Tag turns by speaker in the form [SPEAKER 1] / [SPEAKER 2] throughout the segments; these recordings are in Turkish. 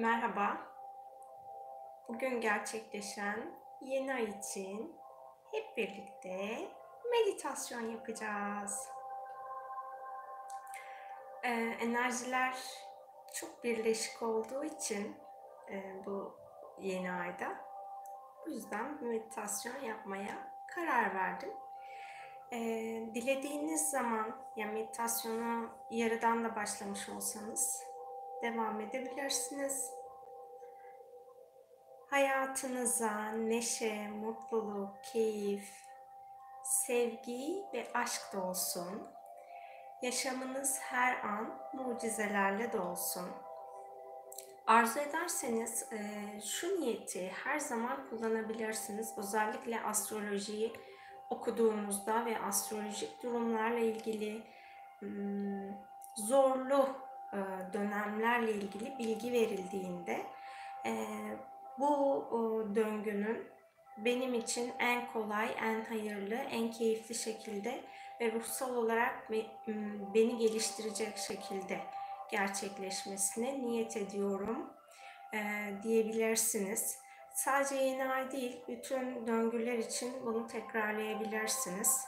[SPEAKER 1] Merhaba. Bugün gerçekleşen yeni ay için hep birlikte meditasyon yapacağız. Ee, enerjiler çok birleşik olduğu için e, bu yeni ayda bu yüzden meditasyon yapmaya karar verdim. Ee, dilediğiniz zaman ya meditasyonu yarıdan da başlamış olsanız devam edebilirsiniz. Hayatınıza neşe, mutluluk, keyif, sevgi ve aşk da olsun. Yaşamınız her an mucizelerle dolsun. Arzu ederseniz e, şu niyeti her zaman kullanabilirsiniz. Özellikle astrolojiyi okuduğunuzda ve astrolojik durumlarla ilgili hmm, zorlu dönemlerle ilgili bilgi verildiğinde e, bu döngünün benim için en kolay, en hayırlı, en keyifli şekilde ve ruhsal olarak beni geliştirecek şekilde gerçekleşmesine niyet ediyorum e, diyebilirsiniz. Sadece yeni ay değil, bütün döngüler için bunu tekrarlayabilirsiniz.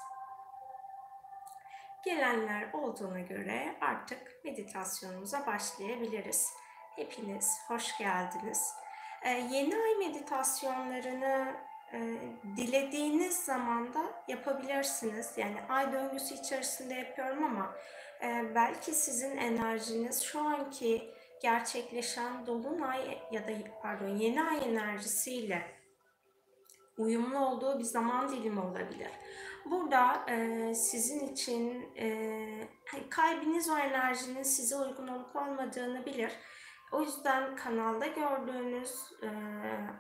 [SPEAKER 1] Gelenler olduğuna göre artık meditasyonumuza başlayabiliriz. Hepiniz hoş geldiniz. Ee, yeni ay meditasyonlarını e, dilediğiniz zamanda yapabilirsiniz. Yani ay döngüsü içerisinde yapıyorum ama e, belki sizin enerjiniz şu anki gerçekleşen dolunay ya da pardon yeni ay enerjisiyle uyumlu olduğu bir zaman dilimi olabilir. Burada e, sizin için e, hani kalbiniz o enerjinin size uygun olup olmadığını bilir. O yüzden kanalda gördüğünüz e,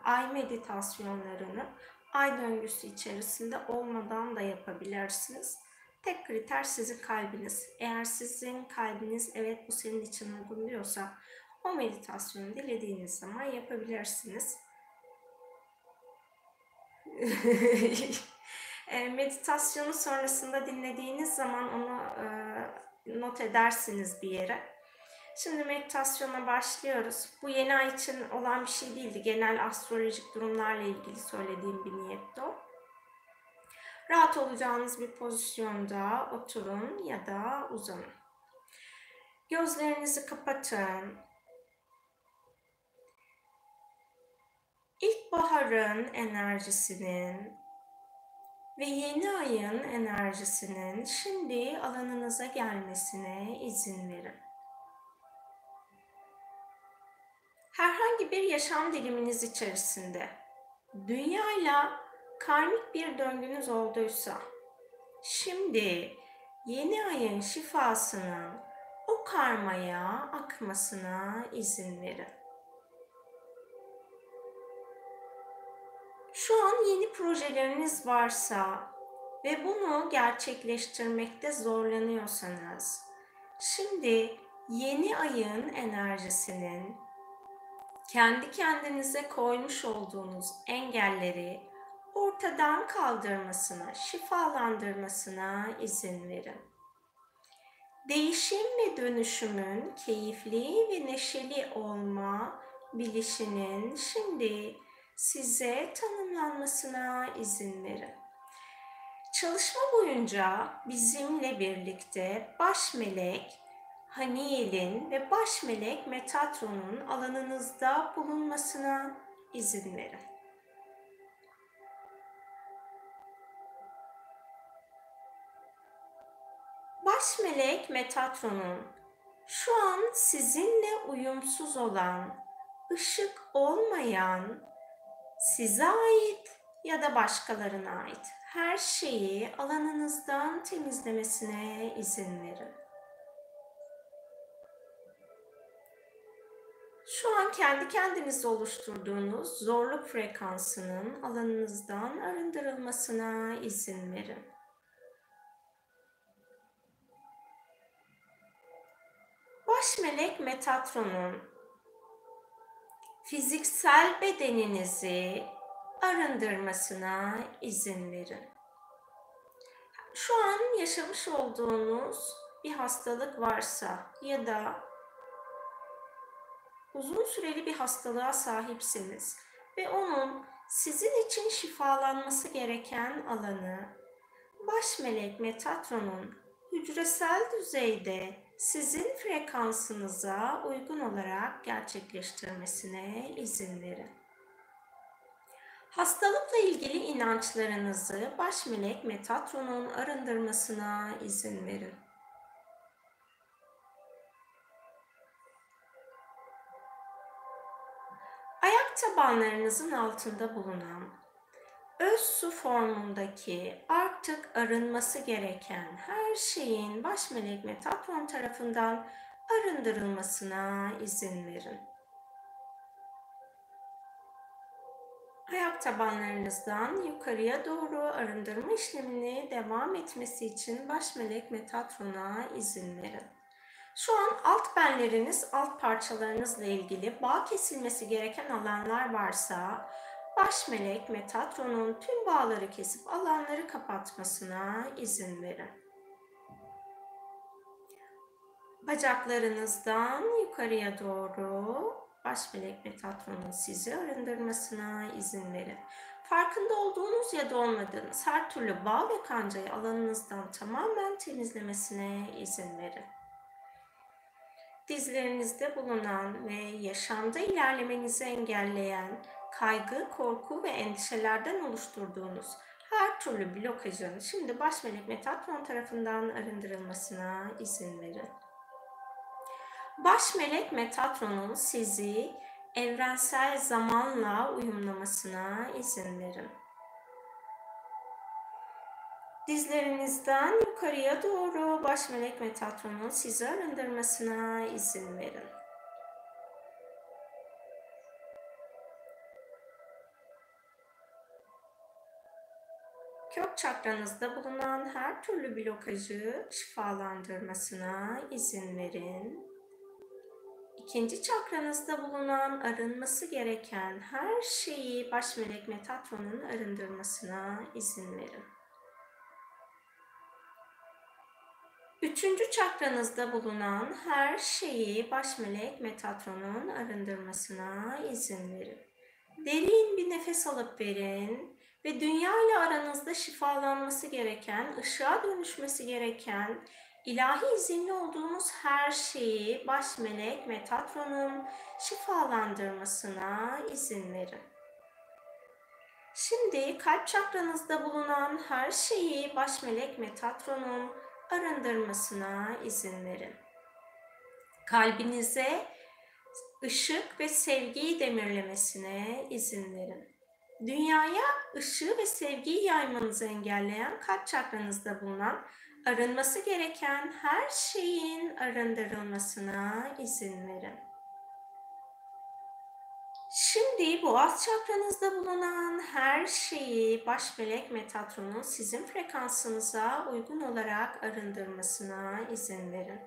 [SPEAKER 1] ay meditasyonlarını ay döngüsü içerisinde olmadan da yapabilirsiniz. Tek kriter sizin kalbiniz. Eğer sizin kalbiniz evet bu senin için uygun diyorsa o meditasyonu dilediğiniz zaman yapabilirsiniz. E, meditasyonu sonrasında dinlediğiniz zaman onu e, not edersiniz bir yere. Şimdi meditasyona başlıyoruz. Bu yeni ay için olan bir şey değildi. Genel astrolojik durumlarla ilgili söylediğim bir niyetti o. Rahat olacağınız bir pozisyonda oturun ya da uzanın. Gözlerinizi kapatın. İlkbaharın enerjisinin ve yeni ayın enerjisinin şimdi alanınıza gelmesine izin verin. Herhangi bir yaşam diliminiz içerisinde dünyayla karmik bir döngünüz olduysa şimdi yeni ayın şifasının o karmaya akmasına izin verin. Yeni projeleriniz varsa ve bunu gerçekleştirmekte zorlanıyorsanız, şimdi yeni ayın enerjisinin kendi kendinize koymuş olduğunuz engelleri ortadan kaldırmasına, şifalandırmasına izin verin. Değişim ve dönüşümün keyifli ve neşeli olma bilişinin şimdi size tanımlanmasına izin verin. Çalışma boyunca bizimle birlikte baş melek Haniel'in ve baş melek Metatron'un alanınızda bulunmasına izin verin. Baş melek Metatron'un şu an sizinle uyumsuz olan, ışık olmayan size ait ya da başkalarına ait her şeyi alanınızdan temizlemesine izin verin. Şu an kendi kendinizde oluşturduğunuz zorluk frekansının alanınızdan arındırılmasına izin verin. Baş melek Metatron'un fiziksel bedeninizi arındırmasına izin verin. Şu an yaşamış olduğunuz bir hastalık varsa ya da uzun süreli bir hastalığa sahipsiniz ve onun sizin için şifalanması gereken alanı baş melek Metatron'un hücresel düzeyde sizin frekansınıza uygun olarak gerçekleştirmesine izin verin. Hastalıkla ilgili inançlarınızı baş melek Metatron'un arındırmasına izin verin. Ayak tabanlarınızın altında bulunan öz su formundaki artık arınması gereken her şeyin baş melek Metatron tarafından arındırılmasına izin verin. Ayak tabanlarınızdan yukarıya doğru arındırma işlemini devam etmesi için baş melek Metatron'a izin verin. Şu an alt benleriniz, alt parçalarınızla ilgili bağ kesilmesi gereken alanlar varsa baş melek Metatron'un tüm bağları kesip alanları kapatmasına izin verin. Bacaklarınızdan yukarıya doğru baş melek Metatron'un sizi arındırmasına izin verin. Farkında olduğunuz ya da olmadığınız her türlü bağ ve kancayı alanınızdan tamamen temizlemesine izin verin. Dizlerinizde bulunan ve yaşamda ilerlemenizi engelleyen kaygı, korku ve endişelerden oluşturduğunuz her türlü blokajın şimdi baş melek Metatron tarafından arındırılmasına izin verin. Baş melek Metatron'un sizi evrensel zamanla uyumlamasına izin verin. Dizlerinizden yukarıya doğru baş melek Metatron'un sizi arındırmasına izin verin. Kök çakranızda bulunan her türlü blokajı şifalandırmasına izin verin. İkinci çakranızda bulunan arınması gereken her şeyi baş melek Metatron'un arındırmasına izin verin. Üçüncü çakranızda bulunan her şeyi baş melek Metatron'un arındırmasına izin verin. Derin bir nefes alıp verin ve dünya ile aranızda şifalanması gereken, ışığa dönüşmesi gereken, ilahi izinli olduğunuz her şeyi baş melek Metatron'un şifalandırmasına izin verin. Şimdi kalp çakranızda bulunan her şeyi baş melek Metatron'un arındırmasına izin verin. Kalbinize ışık ve sevgiyi demirlemesine izin verin. Dünyaya ışığı ve sevgiyi yaymanızı engelleyen kalp çakranızda bulunan arınması gereken her şeyin arındırılmasına izin verin. Şimdi boğaz çakranızda bulunan her şeyi baş melek Metatron'un sizin frekansınıza uygun olarak arındırmasına izin verin.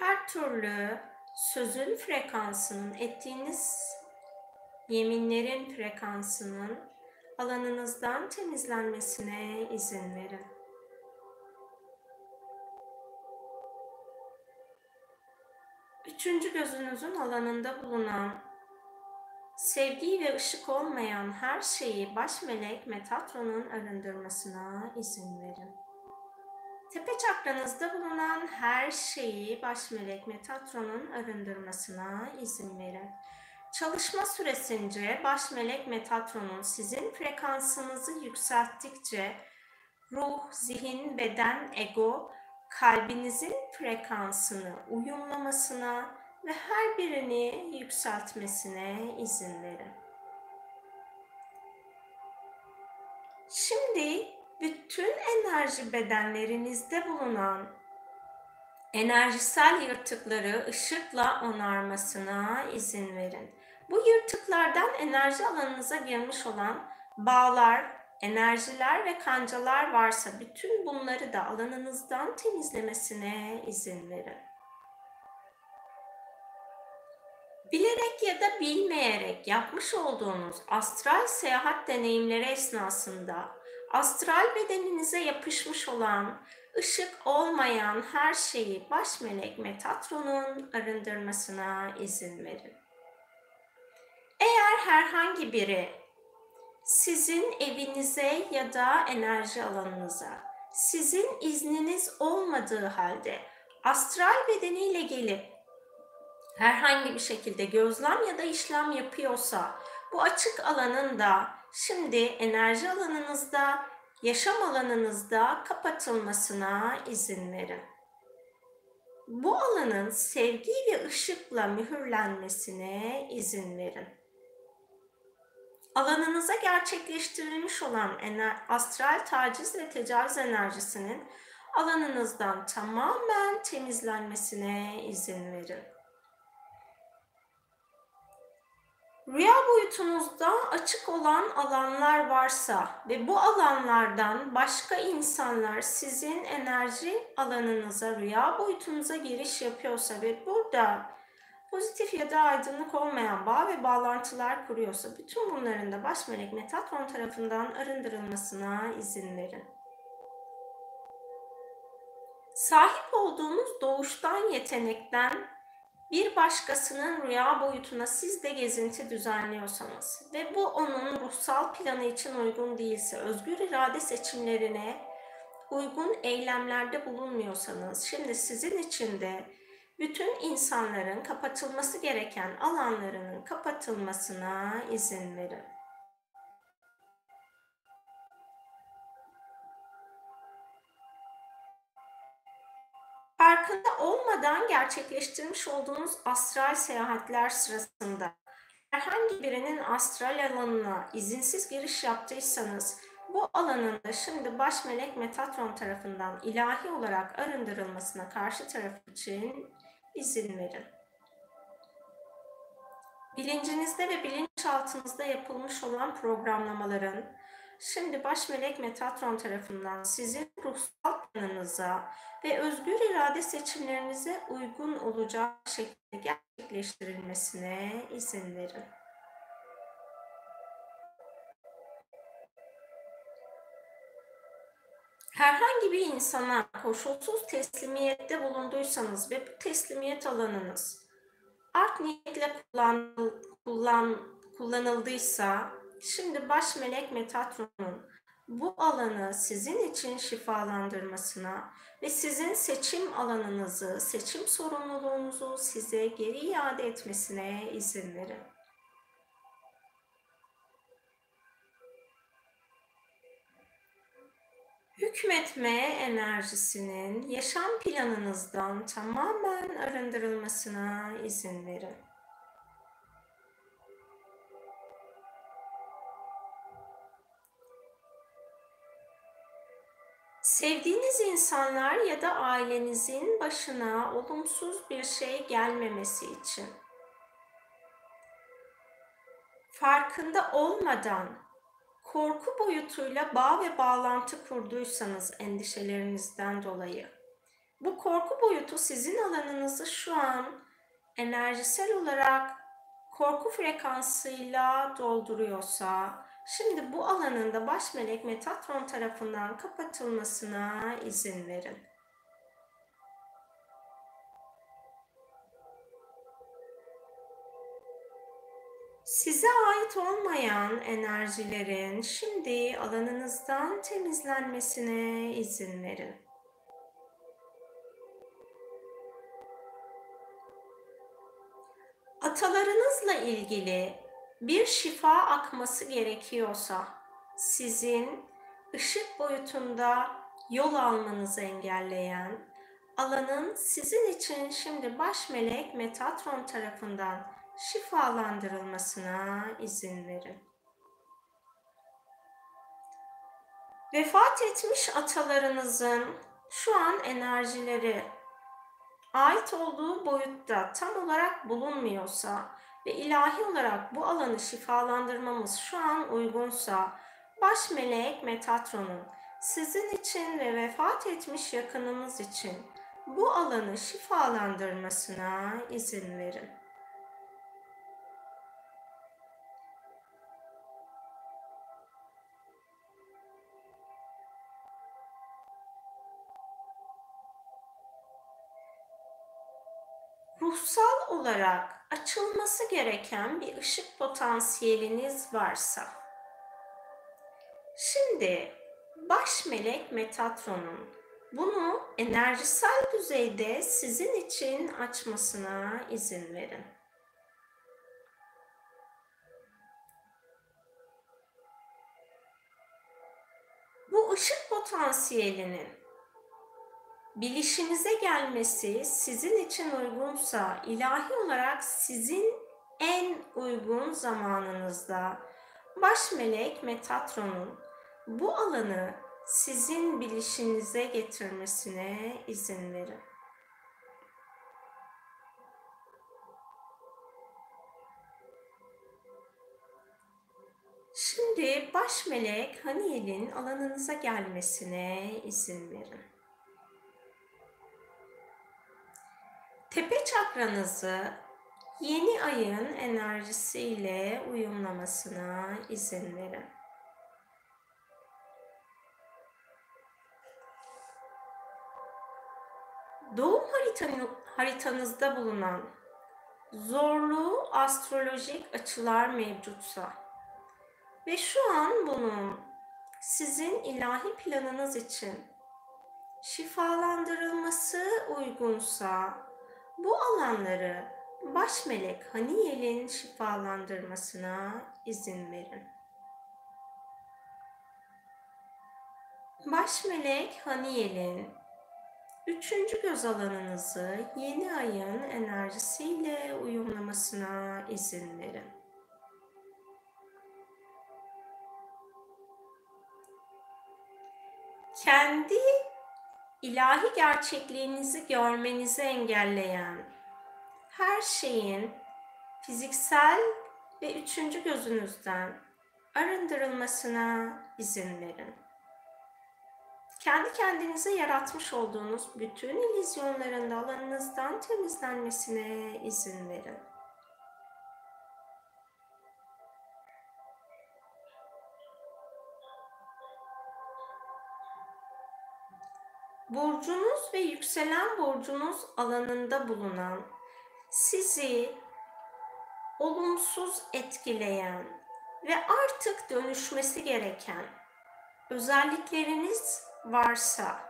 [SPEAKER 1] Her türlü sözün frekansının ettiğiniz yeminlerin frekansının alanınızdan temizlenmesine izin verin. Üçüncü gözünüzün alanında bulunan sevgi ve ışık olmayan her şeyi baş melek Metatron'un arındırmasına izin verin. Tepe çakranızda bulunan her şeyi baş melek Metatron'un arındırmasına izin verin. Çalışma süresince baş melek Metatron'un sizin frekansınızı yükselttikçe ruh, zihin, beden, ego kalbinizin frekansını uyumlamasına ve her birini yükseltmesine izin verin. Şimdi bütün enerji bedenlerinizde bulunan enerjisel yırtıkları ışıkla onarmasına izin verin. Bu yırtıklardan enerji alanınıza girmiş olan bağlar, enerjiler ve kancalar varsa bütün bunları da alanınızdan temizlemesine izin verin. Bilerek ya da bilmeyerek yapmış olduğunuz astral seyahat deneyimleri esnasında astral bedeninize yapışmış olan ışık olmayan her şeyi baş melek Metatron'un arındırmasına izin verin. Eğer herhangi biri sizin evinize ya da enerji alanınıza sizin izniniz olmadığı halde astral bedeniyle gelip herhangi bir şekilde gözlem ya da işlem yapıyorsa bu açık alanın da şimdi enerji alanınızda, yaşam alanınızda kapatılmasına izin verin. Bu alanın sevgi ve ışıkla mühürlenmesine izin verin. Alanınıza gerçekleştirilmiş olan astral taciz ve tecavüz enerjisinin alanınızdan tamamen temizlenmesine izin verin. Rüya boyutunuzda açık olan alanlar varsa ve bu alanlardan başka insanlar sizin enerji alanınıza, rüya boyutunuza giriş yapıyorsa ve burada pozitif ya da aydınlık olmayan bağ ve bağlantılar kuruyorsa bütün bunların da baş melek Metatron tarafından arındırılmasına izin verin. Sahip olduğunuz doğuştan yetenekten bir başkasının rüya boyutuna siz de gezinti düzenliyorsanız ve bu onun ruhsal planı için uygun değilse, özgür irade seçimlerine uygun eylemlerde bulunmuyorsanız, şimdi sizin için de bütün insanların kapatılması gereken alanlarının kapatılmasına izin verin. Farkında olmadan gerçekleştirmiş olduğunuz astral seyahatler sırasında herhangi birinin astral alanına izinsiz giriş yaptıysanız bu alanın şimdi baş melek Metatron tarafından ilahi olarak arındırılmasına karşı taraf için izin verin. Bilincinizde ve bilinçaltınızda yapılmış olan programlamaların Şimdi baş melek Metatron tarafından sizin ruhsal planınıza ve özgür irade seçimlerinize uygun olacak şekilde gerçekleştirilmesine izin verin. Herhangi bir insana koşulsuz teslimiyette bulunduysanız ve bu teslimiyet alanınız art niyetle kullan, kullan, kullanıldıysa Şimdi baş melek Metatron'un bu alanı sizin için şifalandırmasına ve sizin seçim alanınızı, seçim sorumluluğunuzu size geri iade etmesine izin verin. Hükmetme enerjisinin yaşam planınızdan tamamen arındırılmasına izin verin. Sevdiğiniz insanlar ya da ailenizin başına olumsuz bir şey gelmemesi için farkında olmadan korku boyutuyla bağ ve bağlantı kurduysanız endişelerinizden dolayı bu korku boyutu sizin alanınızı şu an enerjisel olarak korku frekansıyla dolduruyorsa Şimdi bu alanın da baş melek Metatron tarafından kapatılmasına izin verin. Size ait olmayan enerjilerin şimdi alanınızdan temizlenmesine izin verin. Atalarınızla ilgili bir şifa akması gerekiyorsa sizin ışık boyutunda yol almanızı engelleyen alanın sizin için şimdi baş melek Metatron tarafından şifalandırılmasına izin verin. Vefat etmiş atalarınızın şu an enerjileri ait olduğu boyutta tam olarak bulunmuyorsa ve ilahi olarak bu alanı şifalandırmamız şu an uygunsa baş melek Metatron'un sizin için ve vefat etmiş yakınımız için bu alanı şifalandırmasına izin verin. Olarak açılması gereken bir ışık potansiyeliniz varsa şimdi baş melek Metatron'un bunu enerjisel düzeyde sizin için açmasına izin verin. Bu ışık potansiyelinin bilişinize gelmesi sizin için uygunsa ilahi olarak sizin en uygun zamanınızda baş melek Metatron'un bu alanı sizin bilişinize getirmesine izin verin. Şimdi baş melek Haniel'in alanınıza gelmesine izin verin. Tepe çakranızı yeni ayın enerjisiyle uyumlamasına izin verin. Doğum haritanızda bulunan zorlu astrolojik açılar mevcutsa ve şu an bunun sizin ilahi planınız için şifalandırılması uygunsa bu alanları baş melek Haniyel'in şifalandırmasına izin verin. Baş melek Haniyel'in üçüncü göz alanınızı yeni ayın enerjisiyle uyumlamasına izin verin. Kendi ilahi gerçekliğinizi görmenizi engelleyen her şeyin fiziksel ve üçüncü gözünüzden arındırılmasına izin verin. Kendi kendinize yaratmış olduğunuz bütün illüzyonların da alanınızdan temizlenmesine izin verin. Burcunuz ve yükselen burcunuz alanında bulunan sizi olumsuz etkileyen ve artık dönüşmesi gereken özellikleriniz varsa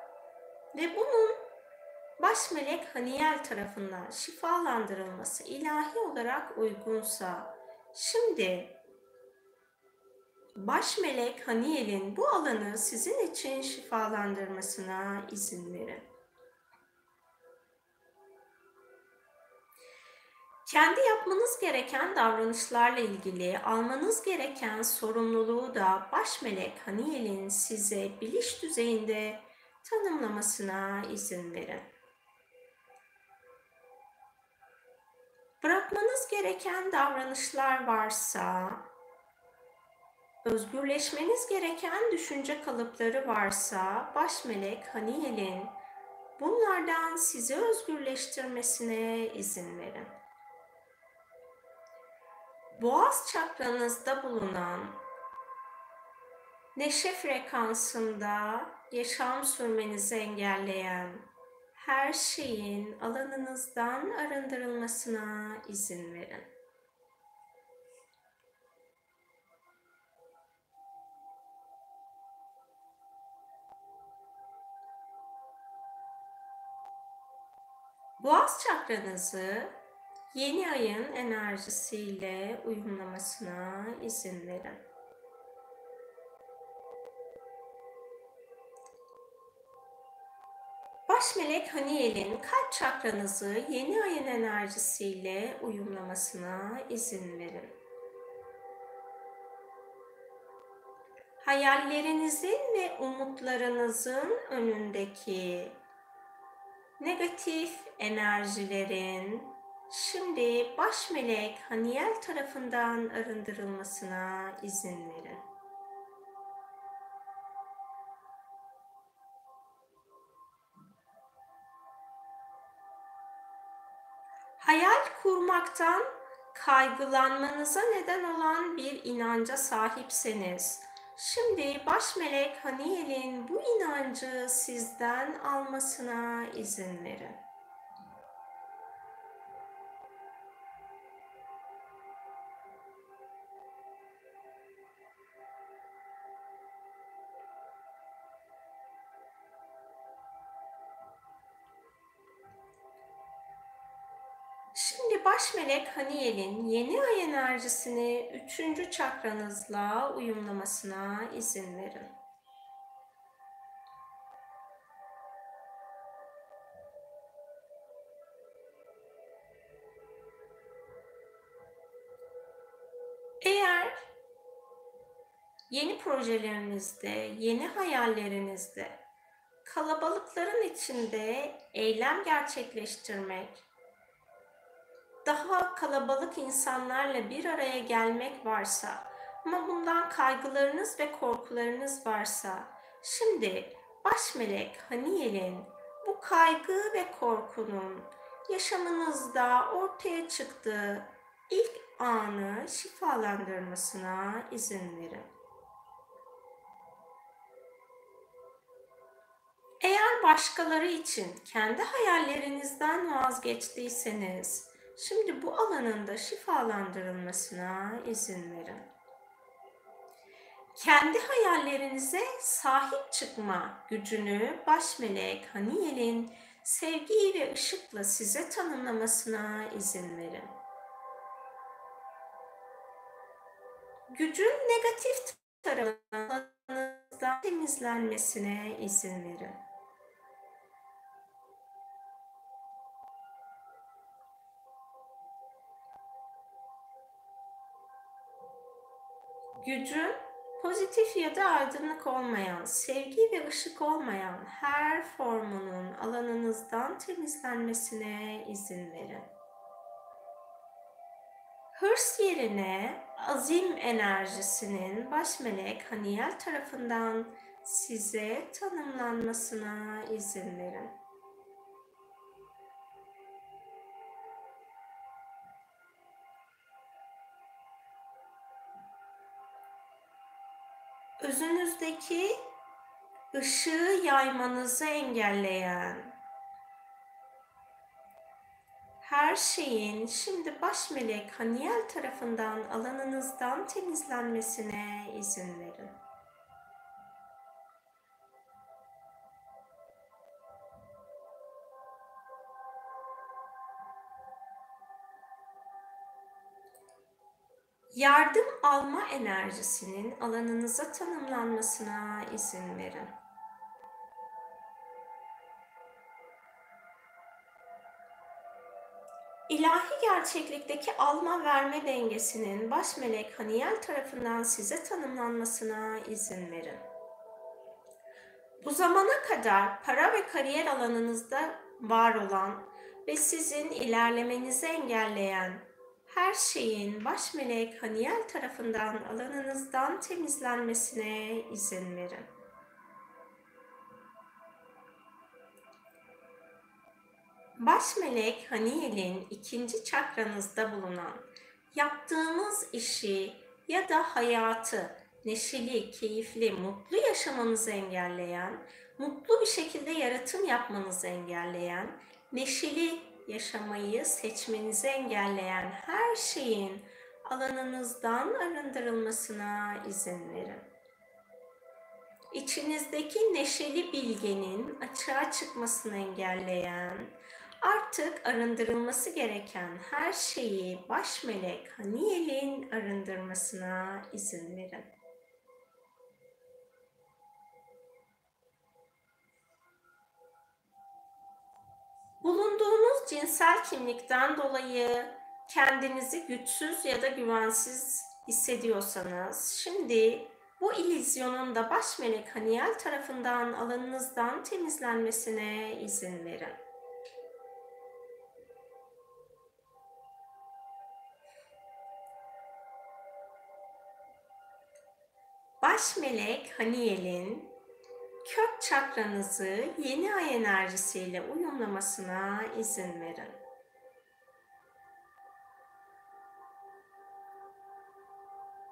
[SPEAKER 1] ve bunun baş melek Haniyel tarafından şifalandırılması ilahi olarak uygunsa şimdi baş melek Haniel'in bu alanı sizin için şifalandırmasına izin verin. Kendi yapmanız gereken davranışlarla ilgili almanız gereken sorumluluğu da baş melek Haniel'in size biliş düzeyinde tanımlamasına izin verin. Bırakmanız gereken davranışlar varsa özgürleşmeniz gereken düşünce kalıpları varsa baş melek Haniel'in bunlardan sizi özgürleştirmesine izin verin. Boğaz çakranızda bulunan neşe frekansında yaşam sürmenizi engelleyen her şeyin alanınızdan arındırılmasına izin verin. Boğaz çakranızı yeni ayın enerjisiyle uyumlamasına izin verin. Baş melek Haniel'in kalp çakranızı yeni ayın enerjisiyle uyumlamasına izin verin. Hayallerinizin ve umutlarınızın önündeki negatif enerjilerin şimdi baş melek Haniel tarafından arındırılmasına izin verin. Hayal kurmaktan kaygılanmanıza neden olan bir inanca sahipseniz Şimdi baş melek Haniel'in bu inancı sizden almasına izin verin. Haniel'in yeni ay enerjisini üçüncü çakranızla uyumlamasına izin verin. Eğer yeni projelerinizde, yeni hayallerinizde kalabalıkların içinde eylem gerçekleştirmek, daha kalabalık insanlarla bir araya gelmek varsa ama bundan kaygılarınız ve korkularınız varsa şimdi baş melek Haniyel'in bu kaygı ve korkunun yaşamınızda ortaya çıktığı ilk anı şifalandırmasına izin verin. Eğer başkaları için kendi hayallerinizden vazgeçtiyseniz, şimdi bu alanın da şifalandırılmasına izin verin. Kendi hayallerinize sahip çıkma gücünü baş melek Haniyel'in sevgi ve ışıkla size tanımlamasına izin verin. Gücün negatif tarafından temizlenmesine izin verin. Gücün pozitif ya da aydınlık olmayan, sevgi ve ışık olmayan her formunun alanınızdan temizlenmesine izin verin. Hırs yerine azim enerjisinin baş melek Haniyel tarafından size tanımlanmasına izin verin. Özünüzdeki ışığı yaymanızı engelleyen her şeyin şimdi baş melek Haniel tarafından alanınızdan temizlenmesine izin verin. Yardım alma enerjisinin alanınıza tanımlanmasına izin verin. İlahi gerçeklikteki alma verme dengesinin baş melek Haniyel tarafından size tanımlanmasına izin verin. Bu zamana kadar para ve kariyer alanınızda var olan ve sizin ilerlemenizi engelleyen her şeyin baş melek Haniel tarafından alanınızdan temizlenmesine izin verin. Baş melek Haniel'in ikinci çakranızda bulunan yaptığınız işi ya da hayatı neşeli, keyifli, mutlu yaşamanızı engelleyen, mutlu bir şekilde yaratım yapmanızı engelleyen, neşeli yaşamayı seçmenizi engelleyen her şeyin alanınızdan arındırılmasına izin verin. İçinizdeki neşeli bilgenin açığa çıkmasını engelleyen, artık arındırılması gereken her şeyi baş melek Haniel'in arındırmasına izin verin. Bulunduğunuz cinsel kimlikten dolayı kendinizi güçsüz ya da güvensiz hissediyorsanız şimdi bu ilizyonun da baş melek Haniel tarafından alanınızdan temizlenmesine izin verin. Baş melek Haniel'in kök çakranızı yeni ay enerjisiyle uyumlamasına izin verin.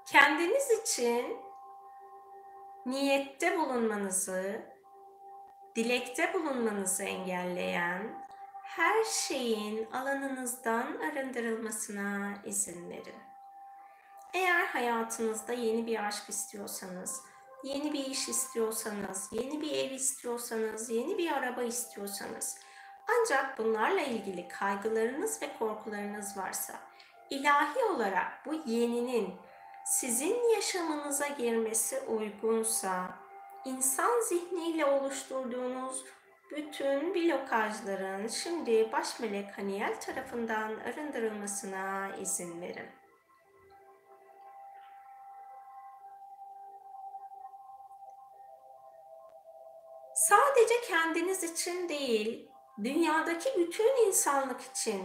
[SPEAKER 1] Kendiniz için niyette bulunmanızı, dilekte bulunmanızı engelleyen her şeyin alanınızdan arındırılmasına izin verin. Eğer hayatınızda yeni bir aşk istiyorsanız, yeni bir iş istiyorsanız, yeni bir ev istiyorsanız, yeni bir araba istiyorsanız, Ancak bunlarla ilgili kaygılarınız ve korkularınız varsa ilahi olarak bu yeninin sizin yaşamınıza girmesi uygunsa insan zihniyle oluşturduğunuz bütün blokajların şimdi baş melek Haniel tarafından arındırılmasına izin verin. Sadece kendiniz için değil, dünyadaki bütün insanlık için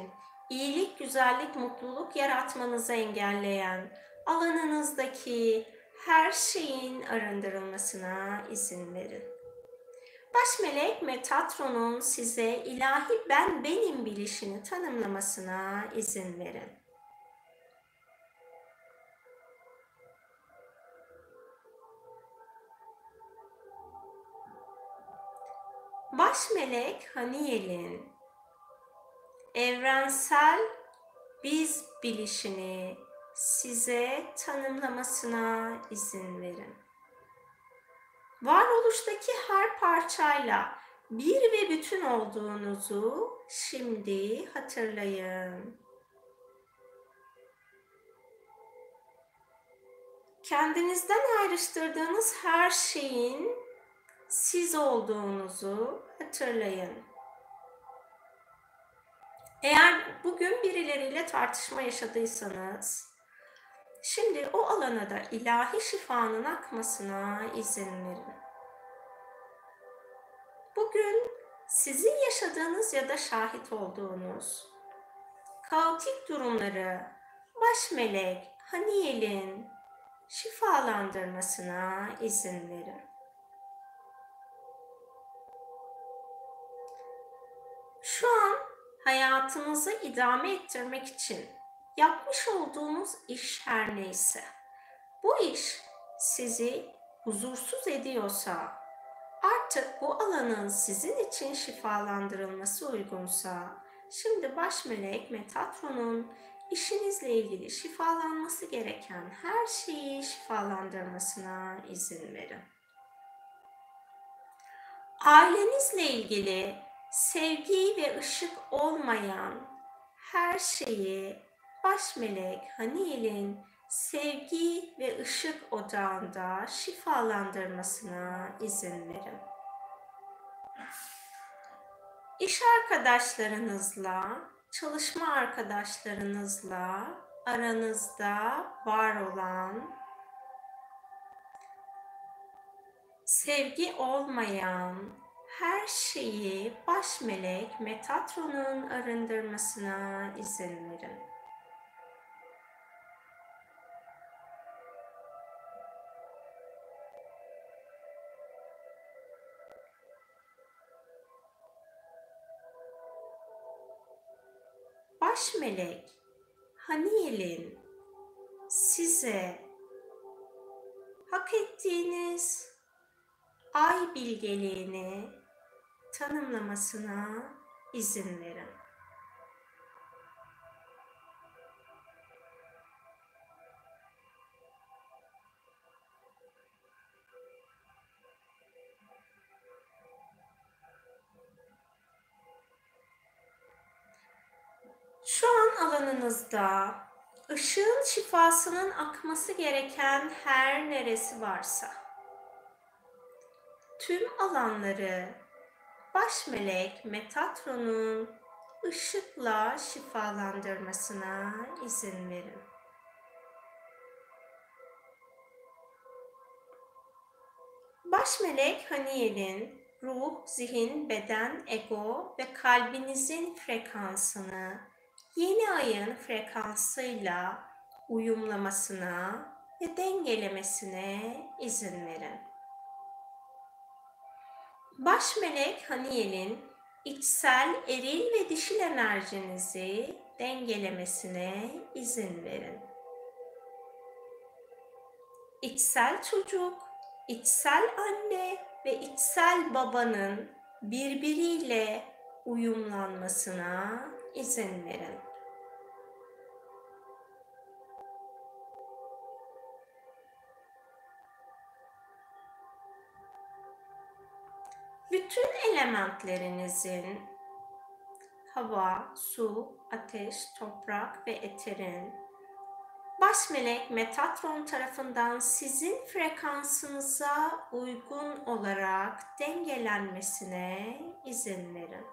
[SPEAKER 1] iyilik, güzellik, mutluluk yaratmanızı engelleyen alanınızdaki her şeyin arındırılmasına izin verin. Baş melek Metatron'un size ilahi ben benim bilişini tanımlamasına izin verin. Baş melek Haniel'in evrensel biz bilişini size tanımlamasına izin verin. Varoluştaki her parçayla bir ve bütün olduğunuzu şimdi hatırlayın. Kendinizden ayrıştırdığınız her şeyin siz olduğunuzu hatırlayın. Eğer bugün birileriyle tartışma yaşadıysanız, şimdi o alana da ilahi şifanın akmasına izin verin. Bugün sizin yaşadığınız ya da şahit olduğunuz kaotik durumları baş melek Haniel'in şifalandırmasına izin verin. Şu an hayatınızı idame ettirmek için yapmış olduğunuz iş her neyse, bu iş sizi huzursuz ediyorsa, artık bu alanın sizin için şifalandırılması uygunsa, şimdi baş melek Metatron'un işinizle ilgili şifalanması gereken her şeyi şifalandırmasına izin verin. Ailenizle ilgili sevgi ve ışık olmayan her şeyi baş melek Haniel'in sevgi ve ışık odağında şifalandırmasına izin verin. İş arkadaşlarınızla, çalışma arkadaşlarınızla aranızda var olan sevgi olmayan her şeyi baş melek Metatron'un arındırmasına izin verin. Baş melek Haniel'in size hak ettiğiniz ay bilgeliğini tanımlamasına izin verin. Şu an alanınızda ışığın şifasının akması gereken her neresi varsa tüm alanları baş melek Metatron'un ışıkla şifalandırmasına izin verin. Baş melek Haniel'in ruh, zihin, beden, ego ve kalbinizin frekansını yeni ayın frekansıyla uyumlamasına ve dengelemesine izin verin. Baş melek Haniel'in içsel eril ve dişil enerjinizi dengelemesine izin verin. İçsel çocuk, içsel anne ve içsel babanın birbiriyle uyumlanmasına izin verin. Bütün elementlerinizin hava, su, ateş, toprak ve eterin baş melek Metatron tarafından sizin frekansınıza uygun olarak dengelenmesine izin verin.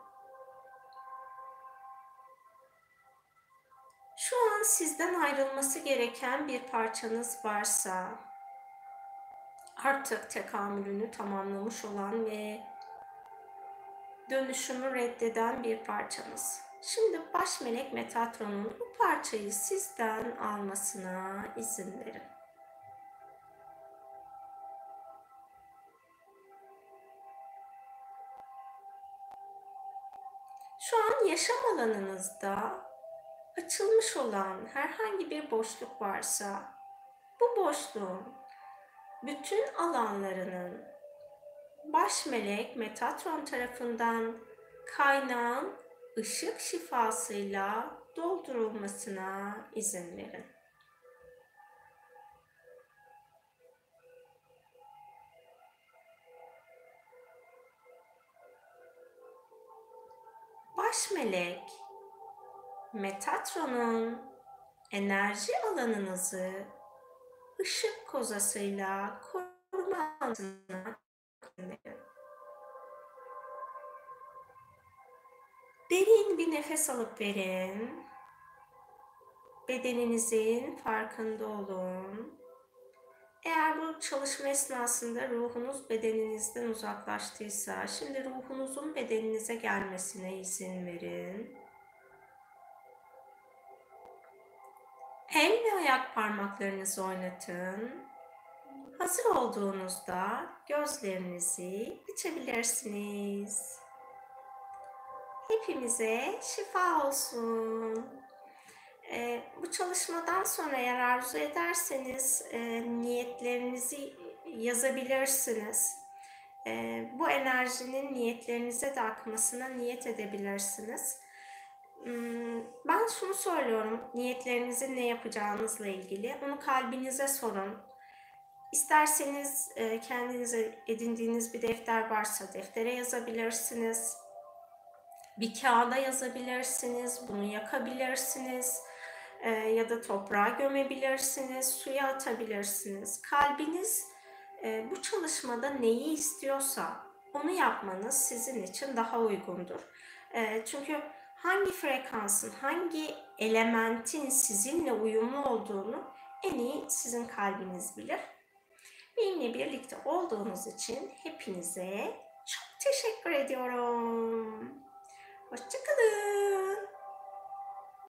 [SPEAKER 1] Şu an sizden ayrılması gereken bir parçanız varsa artık tekamülünü tamamlamış olan ve dönüşümü reddeden bir parçanız. Şimdi baş melek Metatron'un bu parçayı sizden almasına izin verin. Şu an yaşam alanınızda açılmış olan herhangi bir boşluk varsa bu boşluğun bütün alanlarının baş melek Metatron tarafından kaynağın ışık şifasıyla doldurulmasına izin verin. Baş melek Metatron'un enerji alanınızı ışık kozasıyla koruma altına Derin bir nefes alıp verin. Bedeninizin farkında olun. Eğer bu çalışma esnasında ruhunuz bedeninizden uzaklaştıysa, şimdi ruhunuzun bedeninize gelmesine izin verin. El ve ayak parmaklarınızı oynatın. Hazır olduğunuzda gözlerinizi açabilirsiniz. Hepimize şifa olsun. Ee, bu çalışmadan sonra eğer arzu ederseniz e, niyetlerinizi yazabilirsiniz. E, bu enerjinin niyetlerinize de akmasına niyet edebilirsiniz. Hmm, ben şunu söylüyorum, niyetlerinizin ne yapacağınızla ilgili. Onu kalbinize sorun. İsterseniz e, kendinize edindiğiniz bir defter varsa deftere yazabilirsiniz. Bir kağıda yazabilirsiniz, bunu yakabilirsiniz e, ya da toprağa gömebilirsiniz, suya atabilirsiniz. Kalbiniz e, bu çalışmada neyi istiyorsa onu yapmanız sizin için daha uygundur. Çünkü hangi frekansın, hangi elementin sizinle uyumlu olduğunu en iyi sizin kalbiniz bilir. Benimle birlikte olduğunuz için hepinize çok teşekkür ediyorum. Hoşçakalın.